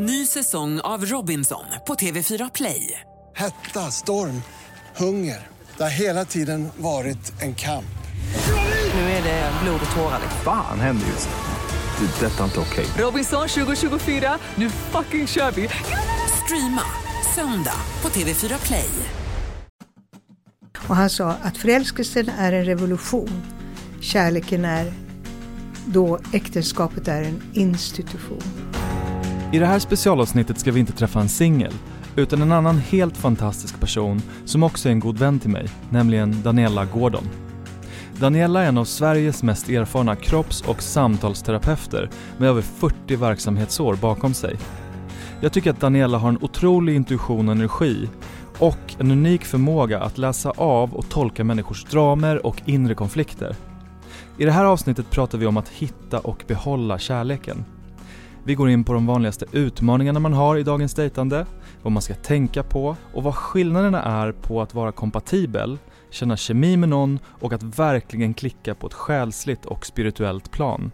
Ny säsong av Robinson på TV4 Play. Hetta, storm, hunger. Det har hela tiden varit en kamp. Nu är det blod och tårar. Fan händer just nu. Det. är Detta är inte okej. Robinson 2024, nu fucking kör vi! Streama söndag på TV4 Play. Och han sa att förälskelsen är en revolution. Kärleken är då äktenskapet är en institution. I det här specialavsnittet ska vi inte träffa en singel, utan en annan helt fantastisk person som också är en god vän till mig, nämligen Daniela Gordon. Daniela är en av Sveriges mest erfarna kropps och samtalsterapeuter med över 40 verksamhetsår bakom sig. Jag tycker att Daniela har en otrolig intuition och energi och en unik förmåga att läsa av och tolka människors dramer och inre konflikter. I det här avsnittet pratar vi om att hitta och behålla kärleken. Vi går in på de vanligaste utmaningarna man har i dagens dejtande, vad man ska tänka på och vad skillnaderna är på att vara kompatibel, känna kemi med någon och att verkligen klicka på ett själsligt och spirituellt plan.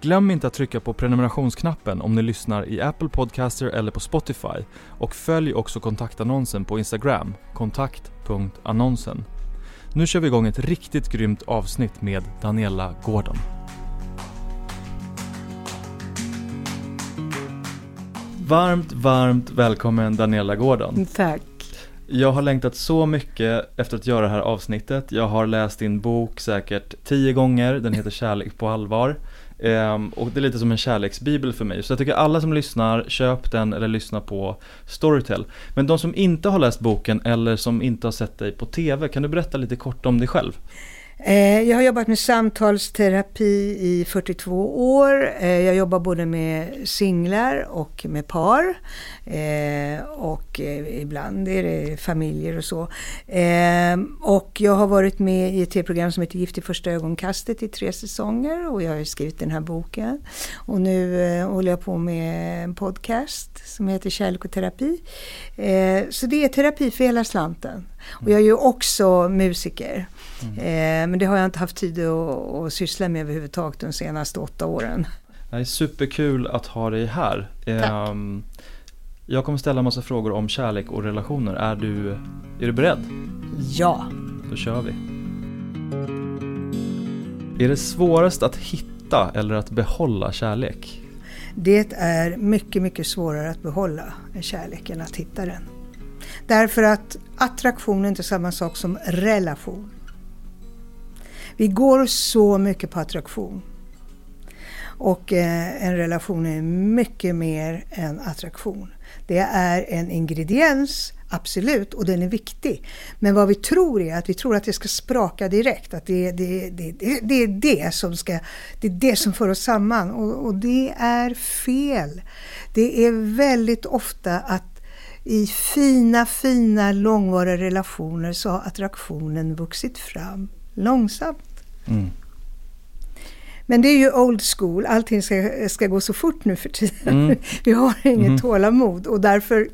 Glöm inte att trycka på prenumerationsknappen om ni lyssnar i Apple Podcaster eller på Spotify och följ också kontaktannonsen på Instagram, kontakt.annonsen. Nu kör vi igång ett riktigt grymt avsnitt med Daniela Gordon. Varmt, varmt välkommen Daniela Gordon. Tack. Jag har längtat så mycket efter att göra det här avsnittet. Jag har läst din bok säkert tio gånger, den heter Kärlek på allvar. Ehm, och det är lite som en kärleksbibel för mig. Så jag tycker alla som lyssnar, köp den eller lyssna på Storytel. Men de som inte har läst boken eller som inte har sett dig på TV, kan du berätta lite kort om dig själv? Eh, jag har jobbat med samtalsterapi i 42 år. Eh, jag jobbar både med singlar och med par. Eh, och ibland är det familjer och så. Och jag har varit med i ett tv-program som heter Gift i första ögonkastet i tre säsonger. Och jag har skrivit den här boken. Och nu håller jag på med en podcast som heter Kärlek och terapi. Så det är terapi för hela slanten. Och jag är ju också musiker. Eh, Men det har jag inte haft tid att, att syssla med överhuvudtaget de senaste åtta åren. Det är superkul att ha dig här. Ehm, Jag kommer ställa massa frågor om kärlek och relationer. Är du, är du beredd? Ja. Då kör vi. Är det svårast att hitta eller att behålla kärlek? Det är mycket, mycket svårare att behålla en kärlek än att hitta den. Därför att attraktion är inte samma sak som relation. Vi går så mycket på attraktion. Och eh, en relation är mycket mer än attraktion. Det är en ingrediens, absolut, och den är viktig. Men vad vi tror är att vi tror att det ska spraka direkt. Att det, det, det, det, det är det som ska, det är det som för oss samman. Och, och det är fel. Det är väldigt ofta att i fina, fina långvariga relationer så har attraktionen vuxit fram långsamt. Mm. Men det är ju old school, allting ska, ska gå så fort nu för tiden. Mm. Vi har inget Mm. tålamod och därför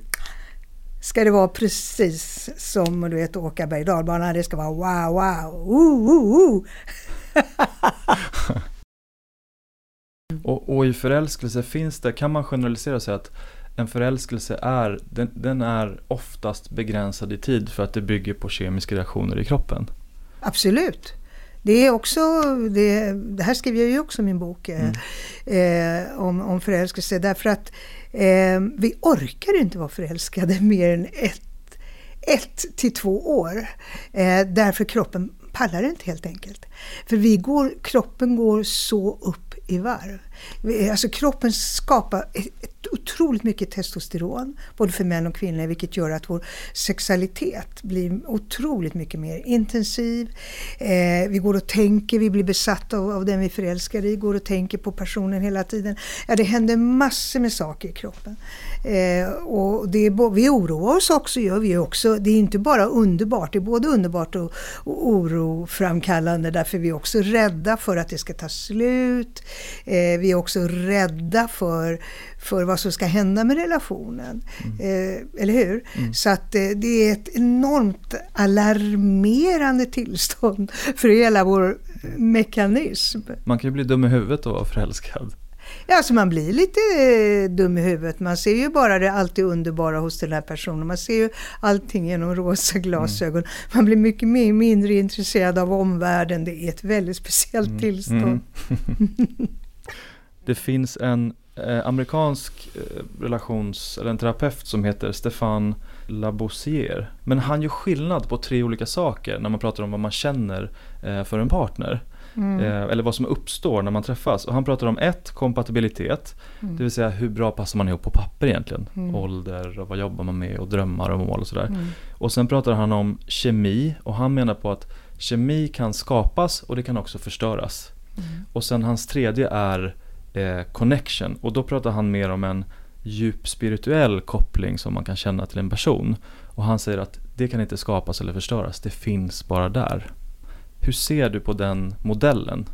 ska det vara precis som du vet, åka berg dalbana. Det ska vara wow, wow, ooh, ooh, ooh. Och, och i förälskelse finns det, kan man generalisera och säga att en förälskelse är, den, den är oftast begränsad i tid för att det bygger på kemiska reaktioner i kroppen. Absolut. Det är också, det, det här skriver jag ju också i min bok eh, eh, om, om förälskelse. Därför att eh, vi orkar inte vara förälskade mer än ett, ett till två år. Eh, därför kroppen pallar inte helt enkelt. För vi går, kroppen går så upp i varv. Alltså kroppen skapar ett otroligt mycket testosteron, både för män och kvinnor, vilket gör att vår sexualitet blir otroligt mycket mer intensiv. Eh, vi går och tänker, vi blir besatta av, av den vi är förälskade i, går och tänker på personen hela tiden. Ja, det händer massor med saker i kroppen. Eh, och det är, vi oroar oss också, gör vi också. Det är inte bara underbart, det är både underbart och, och oroframkallande därför vi är också rädda för att det ska ta slut. Eh, vi är också rädda för, för vad som ska hända med relationen. Eh, eller hur? Så att eh, det är ett enormt alarmerande tillstånd för hela vår mekanism. Man kan ju bli dum i huvudet och vara förälskad. Ja, alltså man blir lite eh, dum i huvudet. Man ser ju bara det alltid underbara hos den här personen. Man ser ju allting genom rosa glasögon. Mm. Man blir mycket mindre intresserad av omvärlden. Det är ett väldigt speciellt mm. tillstånd. Mm. det finns en eh, amerikansk eh, relations, eller en terapeut som heter Stefan Labossier. Men han gör skillnad på tre olika saker när man pratar om vad man känner eh, för en partner. Mm. Eh, eller vad som uppstår när man träffas. Och han pratar om ett, kompatibilitet. Mm. Det vill säga hur bra passar man ihop på papper egentligen. Mm. Ålder och vad jobbar man med och drömmar och mål och sådär. Mm. Och sen pratar han om kemi och han menar på att kemi kan skapas och det kan också förstöras. Mm. Och sen hans tredje är eh, connection och då pratar han mer om en djup spirituell koppling som man kan känna till en person. Och han säger att det kan inte skapas eller förstöras, det finns bara där. Hur ser du på den modellen?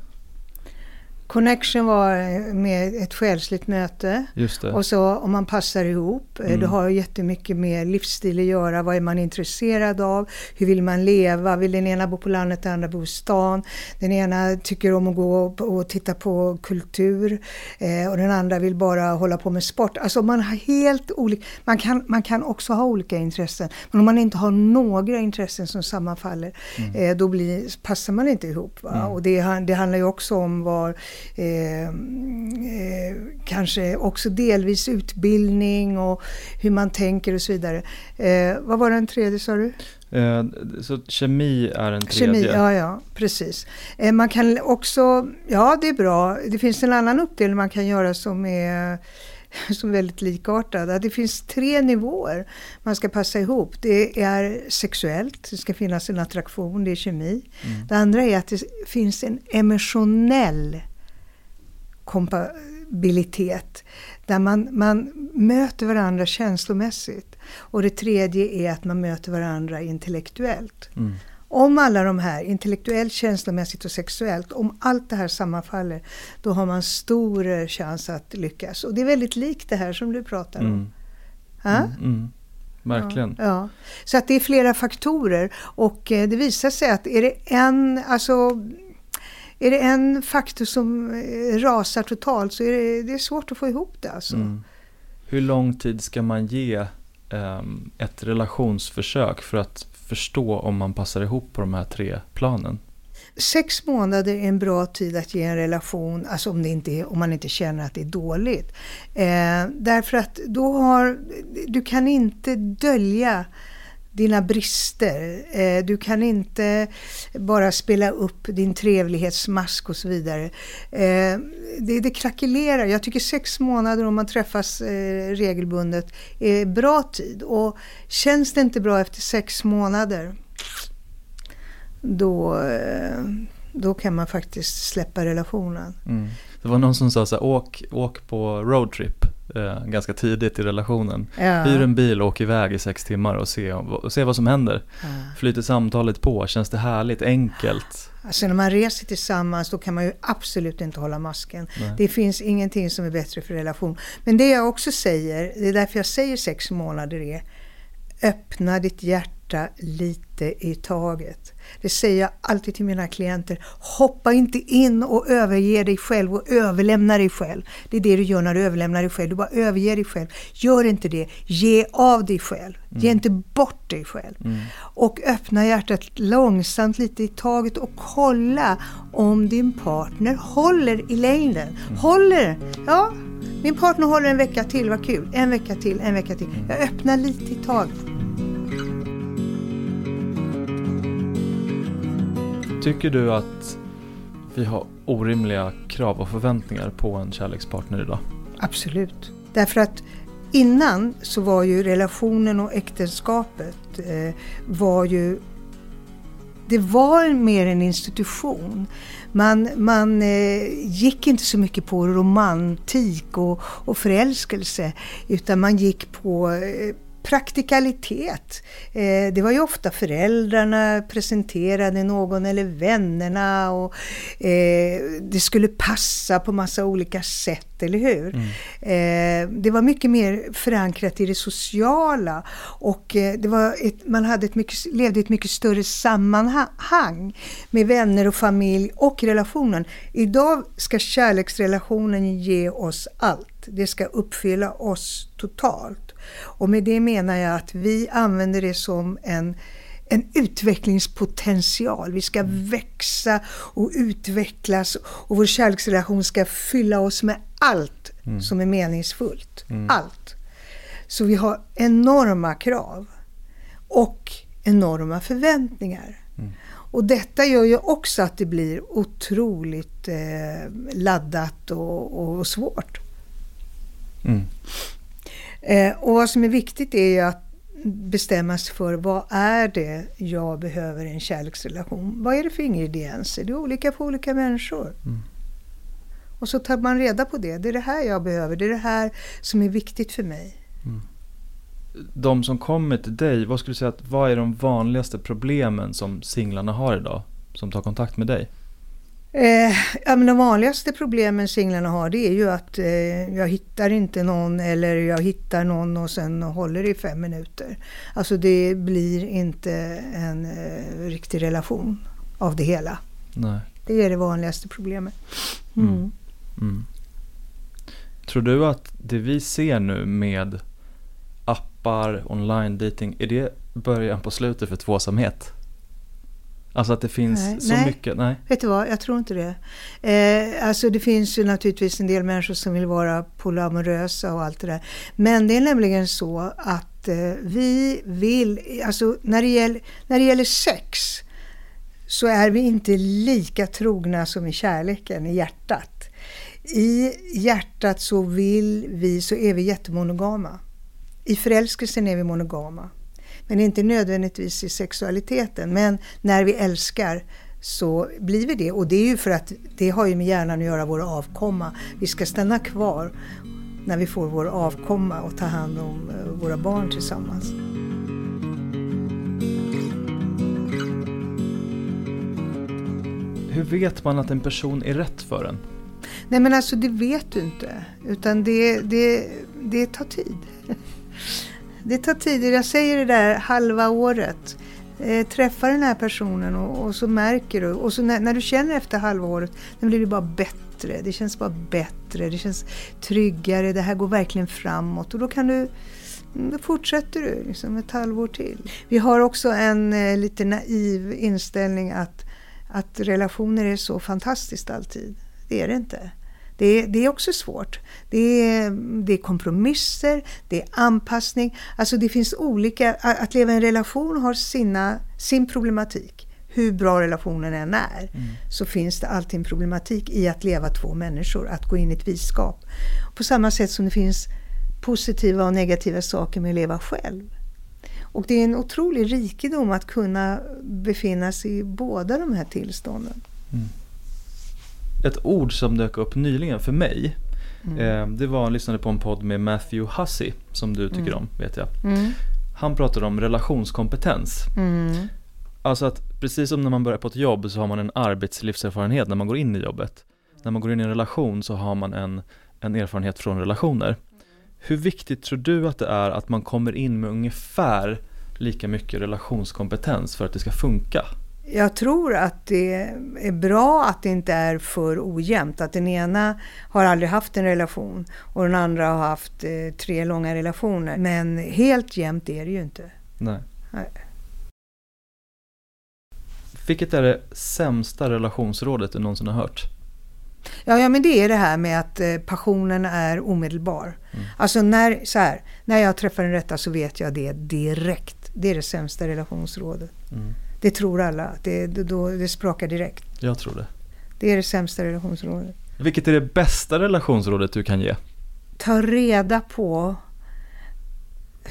Connection var med ett själsligt möte. Och så om man passar ihop. Eh, mm. Det har jättemycket med livsstil att göra. Vad är man intresserad av? Hur vill man leva? Vill den ena bo på landet, den andra bo i stan? Den ena tycker om att gå och titta på kultur eh, och den andra vill bara hålla på med sport. Alltså man har helt olika, man kan, man kan också ha olika intressen. Men om man inte har några intressen som sammanfaller, mm. eh, då blir, passar man inte ihop. Mm. Och det, det handlar ju också om var Eh, eh, kanske också delvis utbildning och hur man tänker och så vidare. Eh, vad var den tredje sa du? Eh, så kemi är en tredje? Kemi, ja, ja precis. Eh, man kan också, ja det är bra, det finns en annan uppdelning man kan göra som är som är väldigt likartad. Det finns tre nivåer man ska passa ihop. Det är sexuellt, det ska finnas en attraktion, det är kemi. Mm. Det andra är att det finns en emotionell kompabilitet. Där man, man möter varandra känslomässigt. Och det tredje är att man möter varandra intellektuellt. Mm. Om alla de här, intellektuellt, känslomässigt och sexuellt, om allt det här sammanfaller, då har man stor chans att lyckas. Och det är väldigt likt det här som du pratar om. Mm. Mm, mm. Verkligen. Ja, ja, Så att det är flera faktorer och eh, det visar sig att är det en, alltså är det en faktor som eh, rasar totalt så är det, det är svårt att få ihop det. Alltså. Mm. Hur lång tid ska man ge um, ett relationsförsök för att förstå om man passar ihop på de här tre planen? Sex månader är en bra tid att ge en relation, alltså om, det inte är, om man inte känner att det är dåligt. Eh, därför att då har, du kan inte dölja dina brister. Eh, du kan inte bara spela upp din trevlighetsmask och så vidare. Eh, det, det krackelerar. Jag tycker sex månader om man träffas eh, regelbundet är bra tid. Och känns det inte bra efter sex månader då, då kan man faktiskt släppa relationen. Mm. Det var någon som sa så här, åk, åk på roadtrip eh, ganska tidigt i relationen. Ja. Hyr en bil och åk iväg i sex timmar och se, och se vad som händer. Ja. Flyter samtalet på? Känns det härligt? Enkelt? Alltså när man reser tillsammans då kan man ju absolut inte hålla masken. Nej. Det finns ingenting som är bättre för relation. Men det jag också säger, det är därför jag säger sex månader är öppna ditt hjärta lite i taget. Det säger jag alltid till mina klienter. Hoppa inte in och överge dig själv och överlämna dig själv. Det är det du gör när du överlämnar dig själv. Du bara överger dig själv. Gör inte det. Ge av dig själv. Mm. Ge inte bort dig själv. Mm. Och öppna hjärtat långsamt lite i taget och kolla om din partner håller i längden. Mm. Håller! Ja, min partner håller en vecka till, vad kul. En vecka till, en vecka till. Jag öppnar lite i taget. Tycker du att vi har orimliga krav och förväntningar på en kärlekspartner idag? Absolut. Därför att innan så var ju relationen och äktenskapet eh, var ju det var mer en institution. Man, man eh, gick inte så mycket på romantik och, och förälskelse utan man gick på eh, praktikalitet. Eh, det var ju ofta föräldrarna presenterade någon eller vännerna och eh, det skulle passa på massa olika sätt, eller hur? Mm. Eh, det var mycket mer förankrat i det sociala och eh, det var ett, man hade ett mycket, levde i ett mycket större sammanhang med vänner och familj och relationen. Idag ska kärleksrelationen ge oss allt. Det ska uppfylla oss totalt. Och med det menar jag att vi använder det som en en utvecklingspotential. Vi ska växa och utvecklas och vår kärleksrelation ska fylla oss med allt mm. som är meningsfullt. Mm. Allt. Så vi har enorma krav och enorma förväntningar. Mm. Och detta gör ju också att det blir otroligt eh, laddat och, och svårt. Mm. Eh, och vad som är viktigt är ju att bestämma sig för vad är det jag behöver i en kärleksrelation? Vad är det för ingredienser? Det är olika för olika människor. Mm. Och så tar man reda på det. Det är det här jag behöver. Det är det här som är viktigt för mig. Mm. De som kommer till dig, vad skulle du säga att vad är de vanligaste problemen som singlarna har idag? Som tar kontakt med dig? Eh, ja, men de vanligaste problemen singlarna har det är ju att eh, jag hittar inte någon eller jag hittar någon och sen håller i fem minuter. Alltså det blir inte en eh, riktig relation av det hela. Nej. Det är det vanligaste problemet. Mm. Mm. Mm. Tror du att det vi ser nu med appar, online dating, är det början på slutet för tvåsamhet? Alltså att det finns nej, så nej. mycket? Nej. Vet du vad, jag tror inte det. Eh, alltså det finns ju naturligtvis en del människor som vill vara polyamorösa och allt det där. Men det är nämligen så att eh, vi vill, alltså när det, gäller, när det gäller sex så är vi inte lika trogna som i kärleken, i hjärtat. I hjärtat så vill vi, så är vi jättemonogama. I förälskelsen är vi monogama. Men inte nödvändigtvis i sexualiteten. Men när vi älskar så blir vi det. Och det är ju för att det har ju med hjärnan att göra, vår avkomma. Vi ska stanna kvar när vi får vår avkomma och ta hand om eh, våra barn tillsammans. Hur vet man att en person är rätt för en? Nej men alltså det vet du inte. Utan det, det, det tar tid det tar tid. Jag säger det där halva året. Eh, träffa den här personen och, och, så märker du. Och så när, när du känner efter halva året, då blir det bara bättre. Det känns bara bättre. Det känns tryggare. Det här går verkligen framåt. Och då kan du mm, då fortsätter du liksom ett halvår till. Vi har också en eh, lite naiv inställning att, att relationer är så fantastiskt alltid. Det är det inte. Det är, det är också svårt. Det är, det är kompromisser, det är anpassning. Alltså det finns olika, att leva i en relation har sina, sin problematik. Hur bra relationen än är mm. så finns det alltid en problematik i att leva två människor, att gå in i ett viskap. På samma sätt som det finns positiva och negativa saker med att leva själv. Och det är en otrolig rikedom att kunna befinna sig i båda de här tillstånden. Mm ett ord som dök upp nyligen för mig. Mm. Eh, det var, jag lyssnade på en podd med Matthew Hussey som du tycker mm. om, vet jag. Mm. Han pratade om relationskompetens. Mm. Alltså att precis som när man börjar på ett jobb så har man en arbetslivserfarenhet när man går in i jobbet. När man går in i en relation så har man en, en erfarenhet från relationer. Hur viktigt tror du att det är att man kommer in med ungefär lika mycket relationskompetens för att det ska funka? Jag tror att det är bra att det inte är för ojämnt. Att den ena har aldrig haft en relation och den andra har haft eh, tre långa relationer. Men helt jämnt är det ju inte. Nej. Nej. Vilket är det sämsta relationsrådet du någonsin har hört? Ja, ja men det är det här med att eh, passionen är omedelbar. Mm. Alltså när, så här, när jag träffar en rätta så vet jag det direkt. Det är det sämsta relationsrådet. Mm. Det tror alla. Det, då, det sprakar direkt. Jag tror det. Det är det sämsta relationsrådet. Vilket är det bästa relationsrådet du kan ge? Ta reda på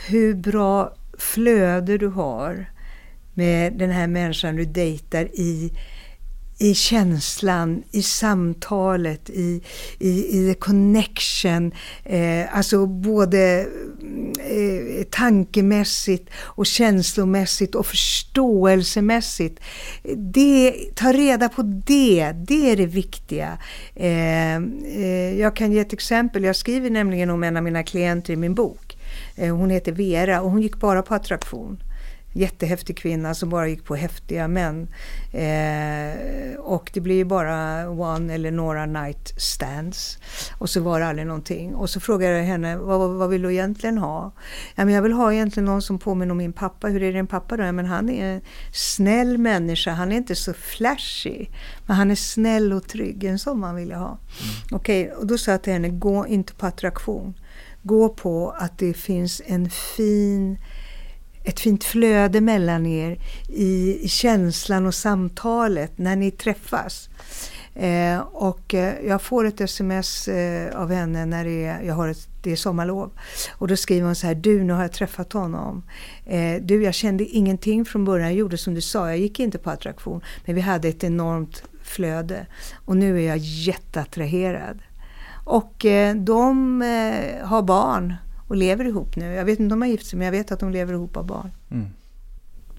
hur bra flöde du har med den här människan du dejtar i i känslan, i samtalet, i, i, i the connection. Eh, alltså både eh, tankemässigt och känslomässigt och förståelsemässigt. Det, ta reda på det, det är det viktiga. Eh, eh, jag kan ge ett exempel, jag skriver nämligen om en av mina klienter i min bok. Eh, hon heter Vera och hon gick bara på attraktion jättehäftig kvinna som bara gick på häftiga män. Eh, och det blir ju bara one eller några night stands. Och så var det aldrig någonting. Och så frågade jag henne, vad, vad vill du egentligen ha? Ja, men jag vill ha egentligen någon som påminner om min pappa. Hur är din pappa då? Ja, men han är en snäll människa. Han är inte så flashy. Men han är snäll och trygg. En sån man vill jag ha. Mm. Okej, okay, och då sa jag till henne, gå inte på attraktion. Gå på att det finns en fin ett fint flöde mellan er i, i känslan och samtalet när ni träffas. Eh, och eh, jag får ett sms eh, av henne när det är, jag har ett, det är sommarlov. Och då skriver hon så här, du nu har jag träffat honom. Eh, du jag kände ingenting från början, jag gjorde som du sa, jag gick inte på attraktion. Men vi hade ett enormt flöde. Och nu är jag jätteattraherad. Och eh, de eh, har barn och lever ihop nu. Jag vet inte om de har gift sig men jag vet att de lever ihop av barn. Mm.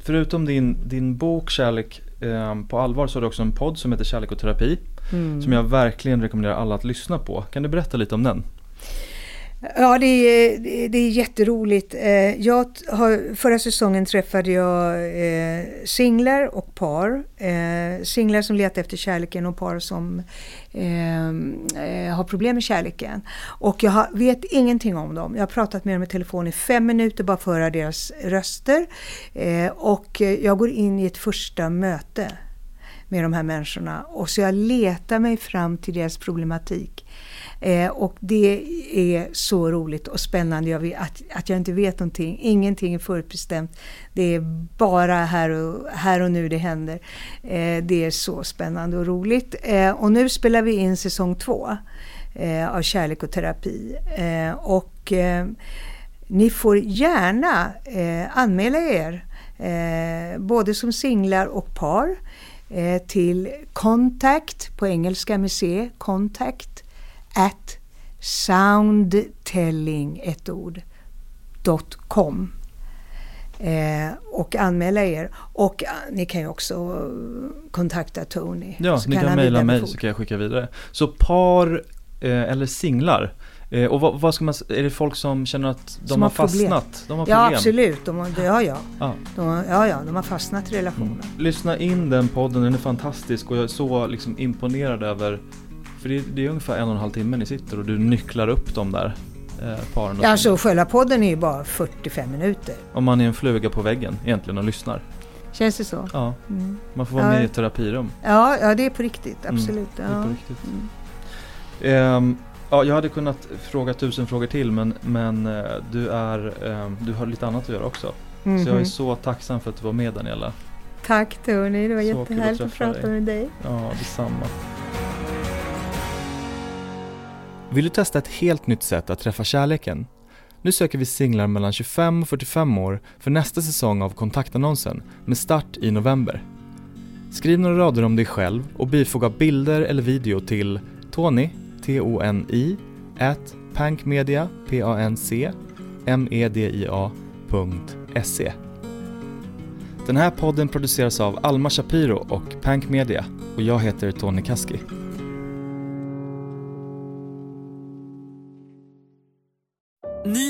Förutom din, din bok Kärlek eh, på allvar så har du också en podd som heter Kärlek och terapi. Mm. Som jag verkligen rekommenderar alla att lyssna på. Kan du berätta lite om den? Ja, det är, det är jätteroligt. Eh, jag har, förra säsongen träffade jag eh, singlar och par. Eh, singlar som letar efter kärleken och par som eh, eh, har problem med kärleken. Och jag har, vet ingenting om dem. Jag har pratat med dem i telefon i fem minuter bara för att höra deras röster. Eh, och jag går in i ett första möte med de här människorna. Och så jag letar mig fram till deras problematik. Eh, och det är så roligt och spännande jag vet, att, att jag inte vet någonting. Ingenting är förutbestämt. Det är bara här och, här och nu det händer. Eh, det är så spännande och roligt. Eh, och nu spelar vi in säsong två eh, av Kärlek och terapi. Eh, och eh, ni får gärna anmäla er, både som singlar och par till contact på engelska med C, contact at soundtelling, ett ord, .com. Eh, och anmäla er. Och eh, ni kan ju också kontakta Tony. Ja, ni kan, kan mejla mig så kan jag skicka vidare. Så par eh, eller singlar, eh, och vad, vad, ska man, är det folk som känner att de som har, har fastnat? De har ja absolut, de har, ja, ja. Ja. De, ja, ja, de har fastnat i relationen. Mm. Lyssna in den podden, den är fantastisk och jag är så liksom imponerad över för det, det är ungefär en och en halv timme ni sitter och du nycklar upp de där eh, paren. Ja, alltså själva podden är ju bara 45 minuter. Om man är en fluga på väggen egentligen och lyssnar. Känns det så? Ja. Mm. Man får vara ja. med i ett terapirum. Ja, ja, det är på riktigt. Mm. Absolut. Mm, det är på riktigt. Mm. Um, ja, jag hade kunnat fråga tusen frågor till men, men uh, du, är, um, du har lite annat att göra också. Mm -hmm. Så jag är mhm. så tacksam för att du var med Daniela. Tack Tony, det var så jättehärligt att, att prata dig. med dig. Ja, detsamma. Vill du testa ett helt nytt sätt att träffa kärleken? Nu söker vi singlar mellan 25 och 45 år för nästa säsong av kontaktannonsen med start i november. Skriv några rader om dig själv och bifoga bilder eller video till Tony, T-O-N-I, at pankmedia, P-A-N-C, M-E-D-I-A.se. Den här podden produceras av Alma Shapiro och Pank Media och jag heter Tony Kaski.